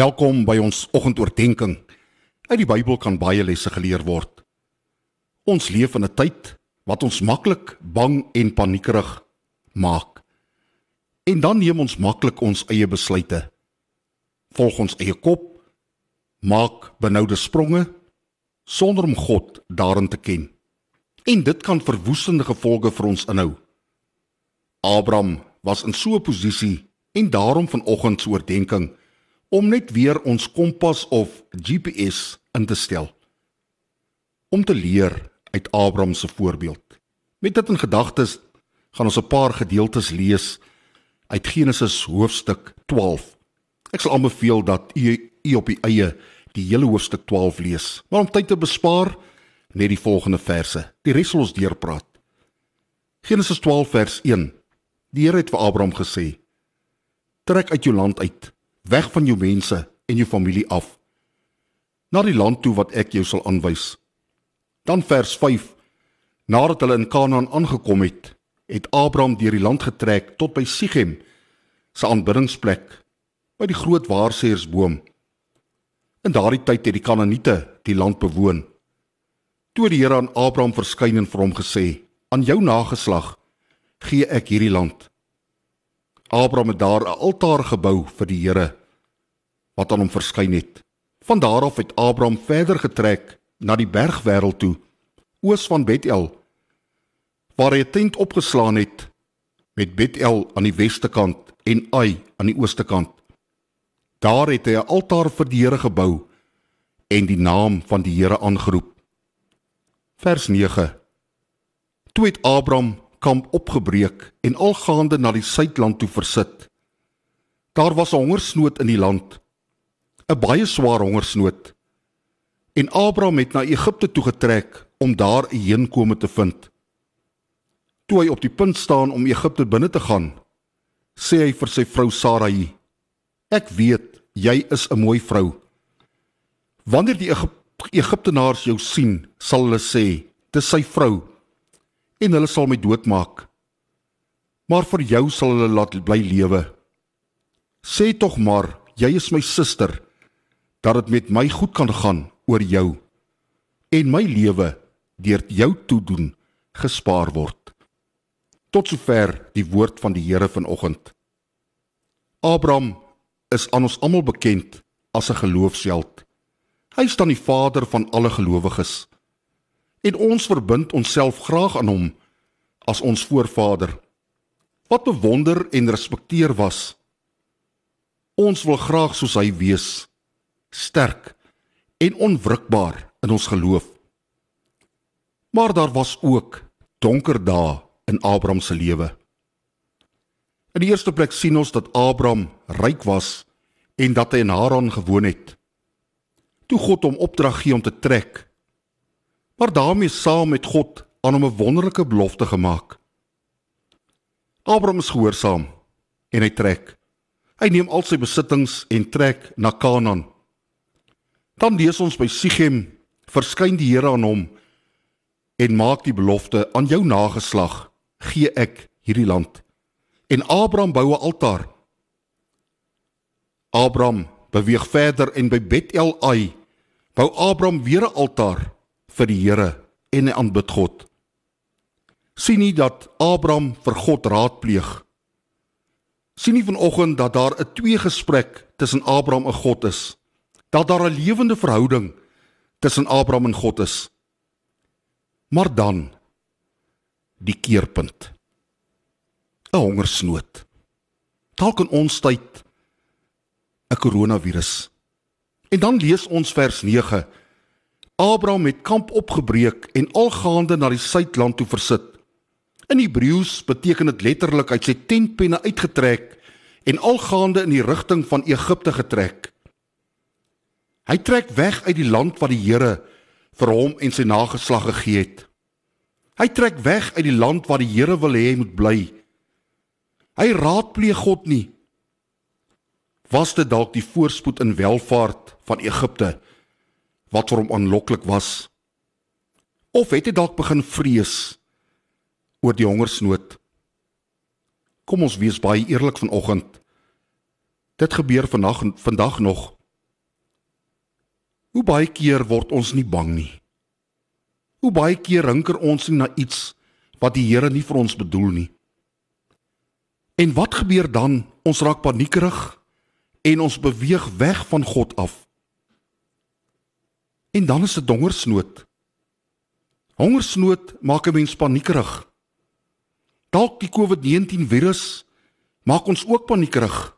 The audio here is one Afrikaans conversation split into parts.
Welkom by ons oggendoordenkings. Uit die Bybel kan baie lesse geleer word. Ons leef in 'n tyd wat ons maklik bang en paniekerig maak. En dan neem ons maklik ons eie besluite. Volg ons eie kop, maak benoude spronge sonder om God daarin te ken. En dit kan verwoestende gevolge vir ons inhou. Abraham was in so 'n posisie en daarom vanoggend se oordeenking om net weer ons kompas of GPS in te stel om te leer uit Abraham se voorbeeld. Met dit in gedagtes gaan ons 'n paar gedeeltes lees uit Genesis hoofstuk 12. Ek sal aanbeveel dat u u op u eie die hele hoofstuk 12 lees. Maar om tyd te bespaar, net die volgende verse. Die res sal ons deurpraat. Genesis 12 vers 1. Die Here het vir Abraham gesê: Trek uit jou land uit weg van jou mense en jou familie af na die land toe wat ek jou sal aanwys. Dan vers 5 Nadat hulle in Kanaan aangekom het, het Abraham deur die land getrek tot by Sichem, sy aanbiddingsplek, by die groot waarsêersboom. In daardie tyd het die Kanaaniete die land bewoon. Toe die Here aan Abraham verskyn en vir hom gesê: "Aan jou nageslag gee ek hierdie land." Abraham het daar 'n altaar gebou vir die Here wat aan hom verskyn het. Van daar af het Abraham verder getrek na die bergwêreld toe, oos van Bethel, waar hy 'n tent opgeslaan het met Bethel aan die weste kant en Ai aan die ooste kant. Daar het hy 'n altaar vir die Here gebou en die naam van die Here aangeroep. Vers 9. Toe het Abraham kamp opgebreek en algaande na die suidland toe versit. Daar was 'n hongersnood in die land, 'n baie swaar hongersnood. En Abraham het na Egipte toe getrek om daar 'n heenkome te vind. Toe hy op die punt staan om Egipte binne te gaan, sê hy vir sy vrou Sarai: "Ek weet jy is 'n mooi vrou. Wanneer die Egiptenaars jou sien, sal hulle sê: "Dis sy vrou." En hulle sal my doodmaak. Maar vir jou sal hulle laat bly lewe. Sê tog maar, jy is my suster, dat dit met my goed kan gaan oor jou en my lewe deur jou toedoen gespaar word. Tot sover die woord van die Here vanoggend. Abraham is aan ons almal bekend as 'n geloofsheld. Hy dan die vader van alle gelowiges en ons verbind onsself graag aan hom as ons voorvader. Wat bewonder en respekteer was. Ons wil graag soos hy wees, sterk en onwrikbaar in ons geloof. Maar daar was ook donker dae in Abraham se lewe. In die eerste plek sien ons dat Abraham ryk was en dat hy in Haran gewoon het. Toe God hom opdrag gee om te trek, maar daarmee saam met God aan hom 'n wonderlike belofte gemaak. Abraham is gehoorsaam en hy trek. Hy neem al sy besittings en trek na Kanaan. Dan lees ons by Sichem verskyn die Here aan hom en maak die belofte aan jou nageslag gee ek hierdie land. En Abraham bou 'n altaar. Abraham beweeg verder en by Bethel Ai bou Abraham weer 'n altaar vir die Here en hy aanbid God. sien nie dat Abraham vir God raadpleeg. sien nie vanoggend dat daar 'n twee gesprek tussen Abraham en God is. Dat daar 'n lewende verhouding tussen Abraham en God is. Maar dan die keerpunt. 'n Hongersnood. Dalk in ons tyd 'n koronavirus. En dan lees ons vers Abraham het kamp opgebreek en algaande na die suidland toe versit. In Hebreëus beteken dit letterlik uit sy tentpenne uitgetrek en algaande in die rigting van Egipte getrek. Hy trek weg uit die land wat die Here vir hom en sy nageslag gegee het. Hy trek weg uit die land waar die Here wil hê hy moet bly. Hy raadpleeg God nie. Was dit dalk die voorspoed en welvaart van Egipte wat vir hom aanloklik was? Of het hy dalk begin vrees oor die hongersnood? Kom ons wees baie eerlik vanoggend. Dit gebeur vandag vandag nog Hoe baie keer word ons nie bang nie. Hoe baie keer rinker ons nie na iets wat die Here nie vir ons bedoel nie. En wat gebeur dan? Ons raak paniekerig en ons beweeg weg van God af. En dan is dit hongersnood. Hongersnood maak 'n mens paniekerig. Dalk die COVID-19 virus maak ons ook paniekerig.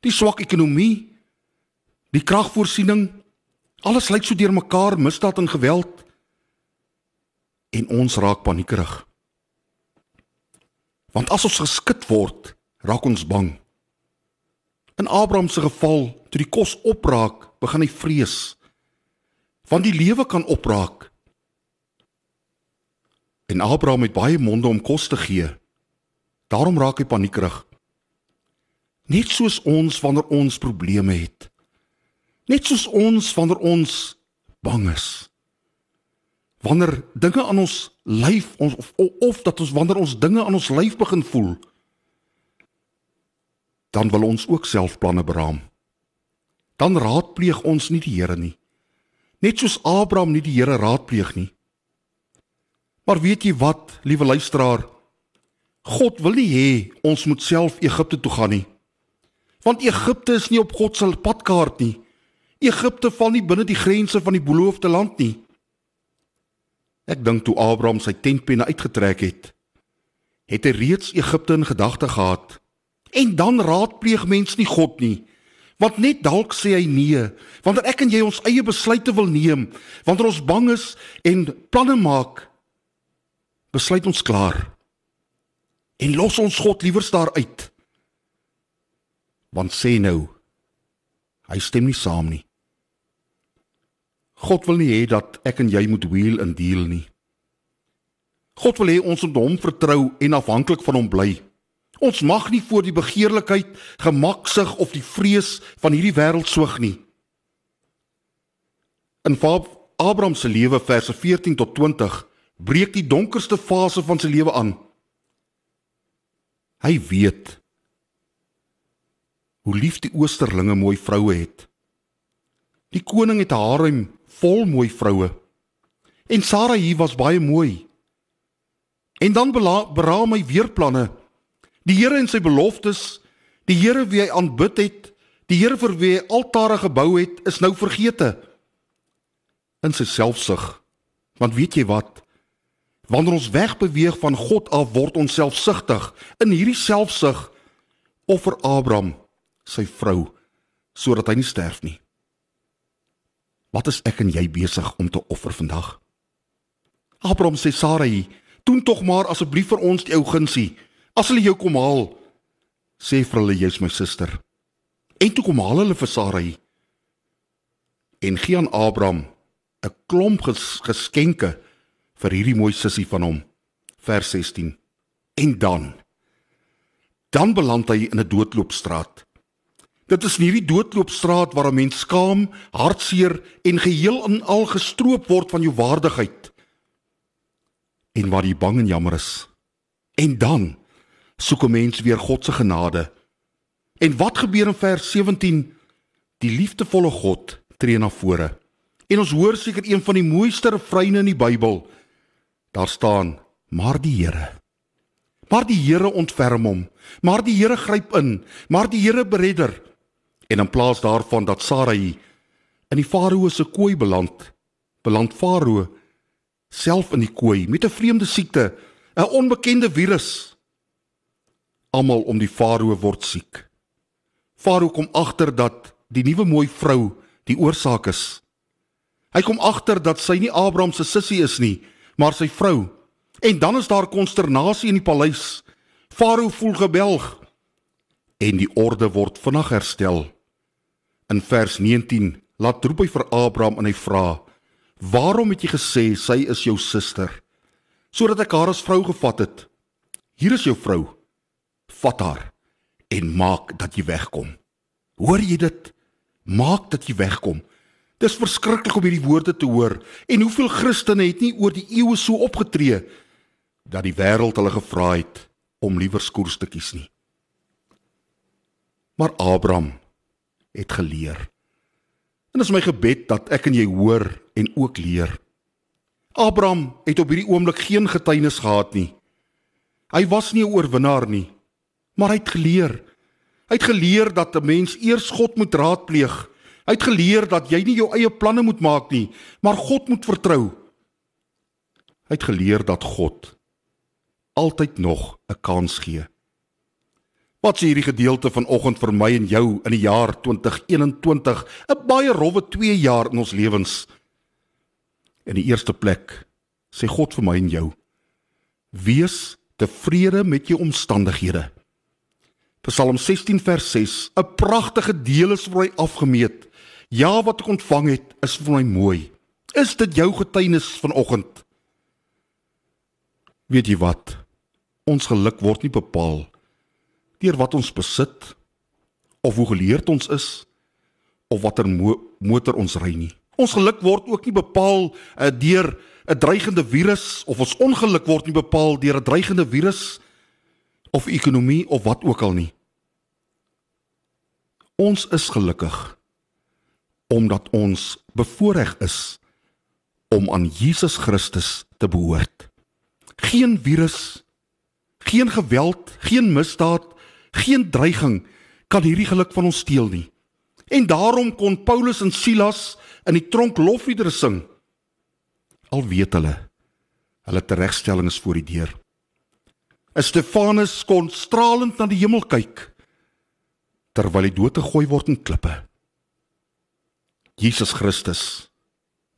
Die swak ekonomie, die kragvoorsiening, alles lyk so deurmekaar, misdaad en geweld. En ons raak paniekerig. Want as ons geskit word, raak ons bang. In Abraham se geval, toe die kos opraak, begin hy vrees. Want die lewe kan opraak. En Abraham het baie monde om kos te gee. Daarom raak hy paniekerig. Net soos ons wanneer ons probleme het. Net soos ons wanneer ons bang is. Wanneer dinge aan ons lyf ons of, of of dat ons wanneer ons dinge aan ons lyf begin voel, dan wil ons ook self planne beraam. Dan raadpleeg ons nie die Here nie. Net soos Abraham nie die Here raadpleeg nie. Maar weet jy wat, liewe luisteraar? God wil nie hê ons moet self Egipte toe gaan nie. Want Egipte is nie op God se padkaart nie. Egipte val nie binne die grense van die beloofde land nie. Ek dink toe Abraham sy tentpenne uitgetrek het, het hy reeds Egipte in gedagte gehad. En dan raadpleeg mens nie God nie. Want net dalk sê hy nee, wanneer ek en jy ons eie besluite wil neem, wanneer ons bang is en planne maak, besluit ons klaar. En los ons God liewers daar uit. Want sê nou, hy stem nie saam nie. God wil nie hê dat ek en jy moet wheel and deal nie. God wil hê ons moet hom vertrou en afhanklik van hom bly. Ons mag nie voor die begeerlikheid, gemaksig of die vrees van hierdie wêreld soog nie. In Abraham se lewe verse 14 tot 20 breek die donkerste fase van sy lewe aan. Hy weet hoe lief die oosterlinge mooi vroue het. Die koning het 'n harem vol mooi vroue. En Sara hier was baie mooi. En dan beraam hy weer planne. Die Here en sy beloftes, die Here wie hy aanbid het, die Here vir wie hy altare gebou het, is nou vergete. In sy selfsug. Want weet jy wat? Wanneer ons wegbeweeg van God af, word ons selfsugtig. In hierdie selfsug offer Abraham sy vrou sodat hy nie sterf nie. Wat is ek en jy besig om te offer vandag? Abraham sê Sarai, doen tog maar asseblief vir ons die ou gunsie. As hulle jou kom haal, sê vir hulle jy's my suster. En toe kom haal hulle vir Sarai en gee aan Abraham 'n klomp ges geskenke vir hierdie mooi sussie van hom. Vers 16. En dan dan beland hy in 'n doodloopstraat. Dit is nie die doodloopstraat waar 'n mens skaam, hartseer en geheel en al gestroop word van jou waardigheid en waar jy bang en jammer is. En dan soek 'n mens weer God se genade. En wat gebeur in vers 17? Die liefdevolle God tree na vore. En ons hoor seker een van die mooiste refreine in die Bybel. Daar staan: "Maar die Here Maar die Here ontferm hom, maar die Here gryp in, maar die Here beredder." En in plaas daarvan dat Sarai in die Farao se kooi beland, beland Farao self in die kooi met 'n vreemde siekte, 'n onbekende virus. Almal om die Farao word siek. Farao kom agter dat die nuwe mooi vrou die oorsaak is. Hy kom agter dat sy nie Abraham se sussie is nie, maar sy vrou. En dan is daar konsternasie in die paleis. Farao voel gebelg en die orde word vinnig herstel. In vers 19 laat roep hy vir Abraham en hy vra: "Waarom het jy gesê sy is jou suster?" Sodat ek haar as vrou gevat het. Hier is jou vrou. Vat haar en maak dat jy wegkom. Hoor jy dit? Maak dat jy wegkom. Dis verskriklik om hierdie woorde te hoor en hoeveel Christene het nie oor die eeue so opgetree dat die wêreld hulle gevra het om liewer skoors te kies nie. Maar Abraham het geleer En dit is my gebed dat ek en jy hoor en ook leer. Abraham het op hierdie oomblik geen getuienis gehad nie. Hy was nie 'n oorwinnaar nie, maar hy het geleer. Hy het geleer dat 'n mens eers God moet raadpleeg. Hy het geleer dat jy nie jou eie planne moet maak nie, maar God moet vertrou. Hy het geleer dat God altyd nog 'n kans gee. Wat sê hierdie gedeelte vanoggend vir my en jou in die jaar 2021, 'n baie rowwe 2 jaar in ons lewens. In die eerste plek sê God vir my en jou: Wees tevrede met jou omstandighede. Psalm 16 vers 6, 'n pragtige deel is vir my afgemeet. Ja, wat ek ontvang het, is vir my mooi. Is dit jou getuienis vanoggend? Weet jy wat? Ons geluk word nie bepaal deur wat ons besit of hoe geleerd ons is of watter mo motor ons ry nie. Ons geluk word ook nie bepaal uh, deur 'n dreigende virus of ons ongeluk word nie bepaal deur 'n dreigende virus of ekonomie of wat ook al nie. Ons is gelukkig omdat ons bevoordeel is om aan Jesus Christus te behoort. Geen virus, geen geweld, geen misdaad, Geen dreiging kan hierdie geluk van ons steel nie. En daarom kon Paulus en Silas in die tronk lofliedere sing. Al weet hulle hulle teregstelling is voor die deur. Stefanus kon stralend na die hemel kyk terwyl hy dood gegooi word in klippe. Jesus Christus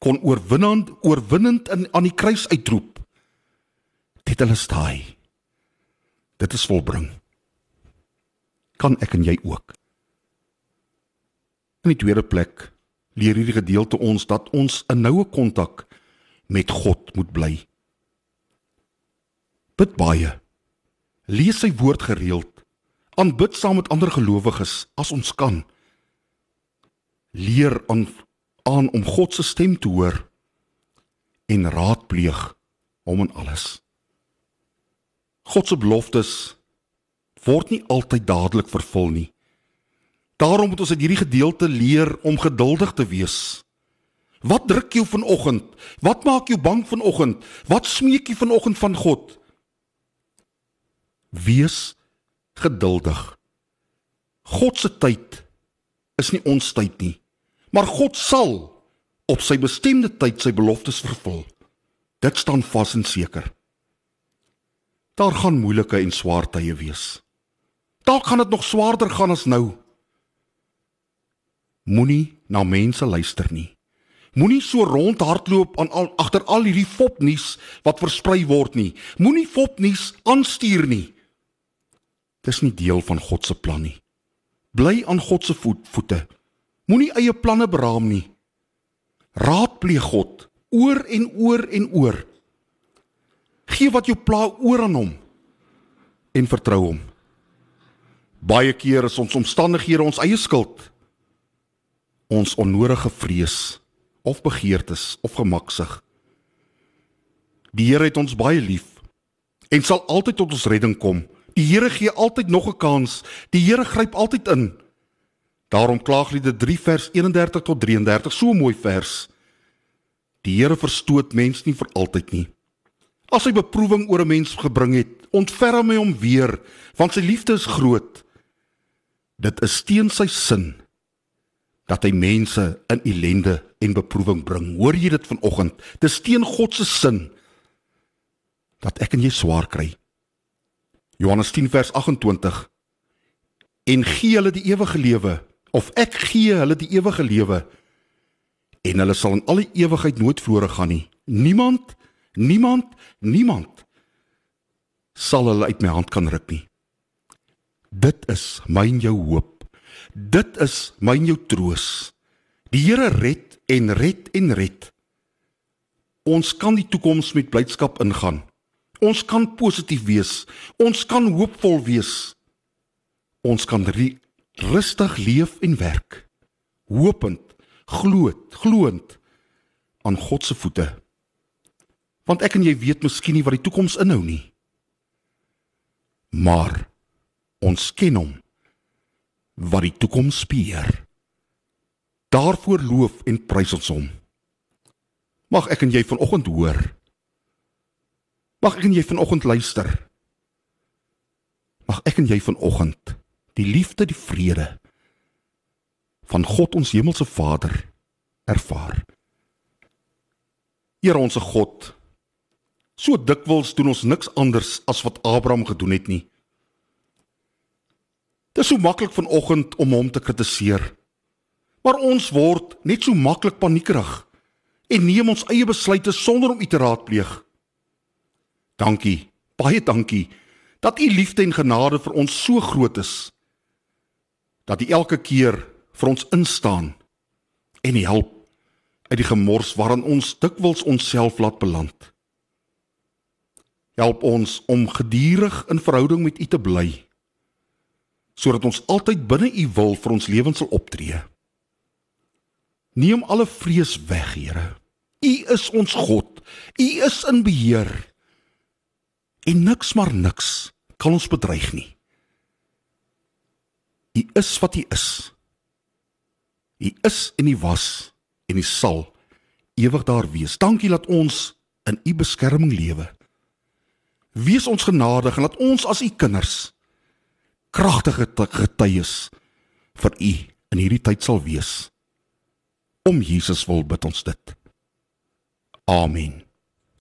kon oorwinnend oorwinnend in aan die kruis uitroep. Dit hulle staai. Dit is volbring kan ek en jy ook. In die tweede plek leer hierdie gedeelte ons dat ons 'n noue kontak met God moet bly. Bid baie. Lees sy woord gereeld. Aanbid saam met ander gelowiges as ons kan. Leer aan aan om God se stem te hoor en raadpleeg hom in alles. God se beloftes word nie altyd dadelik vervul nie. Daarom moet ons uit hierdie gedeelte leer om geduldig te wees. Wat druk jou vanoggend? Wat maak jou bang vanoggend? Wat smeek jy vanoggend van God? Wees geduldig. God se tyd is nie ons tyd nie, maar God sal op sy bestemde tyd sy beloftes vervul. Dit staan vas en seker. Daar gaan moeilike en swaar tye wees. Dalk gaan dit nog swaarder gaan as nou. Moenie na mense luister nie. Moenie so rondhardloop aan al agter al hierdie fopnuus wat versprei word nie. Moenie fopnuus aanstuur nie. Dis nie deel van God se plan nie. Bly aan God se voet, voete. Moenie eie planne beraam nie. Raadpleeg God oor en oor en oor. Gee wat jou pla oor aan hom en vertrou hom. Baie keer is ons omstandighede ons eie skuld. Ons onnodige vrees of begeertes of gemaksig. Die Here het ons baie lief en sal altyd tot ons redding kom. Die Here gee altyd nog 'n kans. Die Here gryp altyd in. Daarom Klaaglied 3 vers 31 tot 33, so 'n mooi vers. Die Here verstoot mens nie vir altyd nie. As hy beproewing oor 'n mens gebring het, ontferm hy hom weer, want sy liefde is groot. Dit is teen sy sin dat hy mense in ellende en beproewing bring. Hoor jy dit vanoggend? Dis teen God se sin dat ek en jy swaar kry. Johannes 10 vers 28 en gee hulle die ewige lewe of ek gee hulle die ewige lewe en hulle sal in alle ewigheid nooit verlore gaan nie. Niemand, niemand, niemand sal hulle uit my hand kan ruk nie. Dit is my en jou hoop. Dit is my en jou troos. Die Here red en red en red. Ons kan die toekoms met blydskap ingaan. Ons kan positief wees. Ons kan hoopvol wees. Ons kan rustig leef en werk. Hopend, gloot, gloend aan God se voete. Want ek en jy weet miskien nie wat die toekoms inhou nie. Maar Ons ken hom wat die toekoms speer. Daarvoor loof en prys ons hom. Mag ek en jy vanoggend hoor. Mag ek en jy vanoggend luister. Mag ek en jy vanoggend die liefde, die vrede van God ons hemelse Vader ervaar. Here ons God, so dikwels doen ons niks anders as wat Abraham gedoen het nie. Dit is so maklik vanoggend om hom te kritiseer. Maar ons word net so maklik paniekerig en neem ons eie besluite sonder om U te raadpleeg. Dankie, baie dankie dat U liefde en genade vir ons so groot is dat U elke keer vir ons instaan en help uit die gemors waarin ons dikwels onsself laat beland. Help ons om gedurig in verhouding met U te bly sodat ons altyd binne U wil vir ons lewens sal optree. Neem alle vrees weg, Here. U is ons God. U is in beheer. En niks maar niks kan ons bedreig nie. U is wat U is. U is en U was en U sal ewig daar wees. Dankie dat ons in U beskerming lewe. Wees ons genadig en laat ons as U kinders kragtige getuies vir U in hierdie tyd sal wees. Om Jesus wil bid ons dit. Amen.